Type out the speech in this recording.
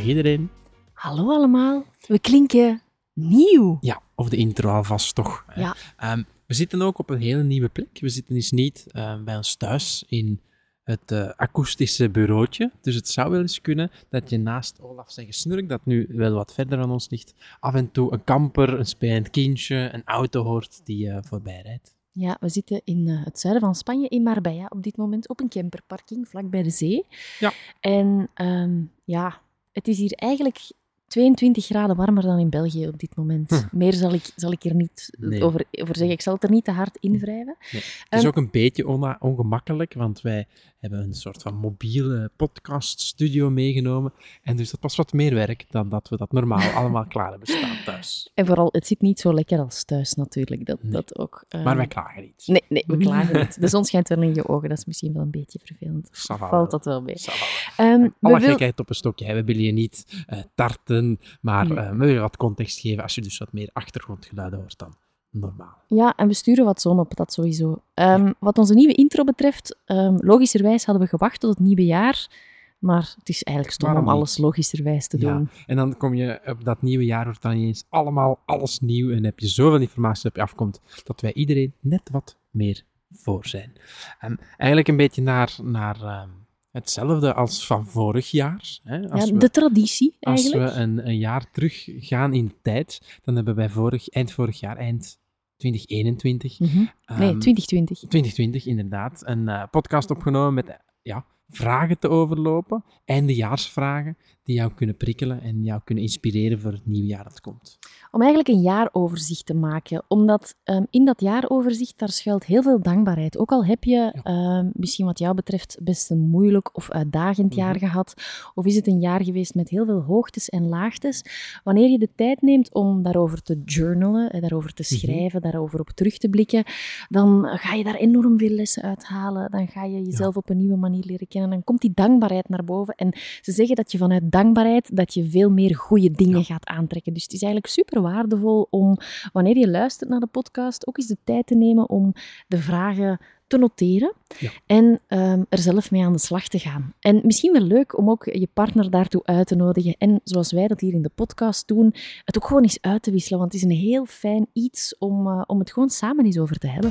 Dag iedereen. Hallo allemaal, we klinken nieuw. Ja, of de intro alvast toch. Ja. Ehm, we zitten ook op een hele nieuwe plek. We zitten dus niet eh, bij ons thuis in het eh, akoestische bureautje. Dus het zou wel eens kunnen dat je naast Olaf zijn gesnurk, dat nu wel wat verder aan ons ligt, af en toe een kamper, een spelend kindje, een auto hoort die eh, voorbij rijdt. Ja, we zitten in eh, het zuiden van Spanje, in Marbella, op dit moment op een camperparking vlak bij de zee. Ja. En ehm, ja, het is hier eigenlijk 22 graden warmer dan in België op dit moment. Hm. Meer zal ik, zal ik er niet Nee. over, over zeggen. Ik zal het er niet te hard in wrijven. Nee. Het is Ehm, ook een beetje ongemakkelijk, want wij hebben een soort van mobiele podcaststudio meegenomen. En dus dat was wat meer werk dan dat we dat normaal allemaal klaar hebben staan thuis. En vooral, het zit niet zo lekker als thuis natuurlijk. Dat, Nee. dat ook. eh, Maar wij klagen niet. Nee, nee, we klagen niet. De zon schijnt wel in je ogen, dat is misschien wel een beetje vervelend. Valt dat wel mee. Ehm, we Alle wil- gekheid op een stokje. hè. We willen je niet eh, tarten, maar Nee. eh, we willen wat context geven. Als je dus wat meer achtergrondgeluiden hoort dan normaal. Ja, en we sturen wat zon op, dat sowieso. Ehm, Wat onze nieuwe intro betreft, ehm, logischerwijs hadden we gewacht tot het nieuwe jaar. Maar het is eigenlijk stom Waarom om alles logischerwijs te Ja. doen. En dan kom je op dat nieuwe jaar, wordt dan ineens allemaal alles nieuw. En heb je zoveel informatie op je afkomt, dat wij iedereen net wat meer voor zijn. Ehm, eigenlijk een beetje naar, naar hetzelfde als van vorig jaar. Hè? Als Ja, we, de traditie als eigenlijk. we een, een jaar terug gaan in de tijd, dan hebben wij vorig, eind vorig jaar, eind 2021, Mhm. Nee, ehm, 2020. 2020 inderdaad, een eh, podcast opgenomen met ja, vragen te overlopen, eindejaarsvragen, die jou kunnen prikkelen en jou kunnen inspireren voor het nieuwe jaar dat komt. Om eigenlijk een jaaroverzicht te maken. Omdat ehm, in dat jaaroverzicht, daar schuilt heel veel dankbaarheid. Ook al heb je ehm, misschien wat jou betreft best een moeilijk of uitdagend jaar Mhm. gehad. Of is het een jaar geweest met heel veel hoogtes en laagtes. Wanneer je de tijd neemt om daarover te journalen, eh, daarover te Mhm. schrijven, daarover op terug te blikken, dan ga je daar enorm veel lessen uithalen. Dan ga je jezelf op een nieuwe manier leren kennen. Dan komt die dankbaarheid naar boven. En ze zeggen dat je vanuit dankbaarheid dat je veel meer goede dingen Ja. gaat aantrekken. Dus het is eigenlijk super waardevol om, wanneer je luistert naar de podcast, ook eens de tijd te nemen om de vragen te noteren Ja. en ehm, er zelf mee aan de slag te gaan. En misschien wel leuk om ook je partner daartoe uit te nodigen en zoals wij dat hier in de podcast doen, het ook gewoon eens uit te wisselen, want het is een heel fijn iets om, eh, om het gewoon samen eens over te hebben.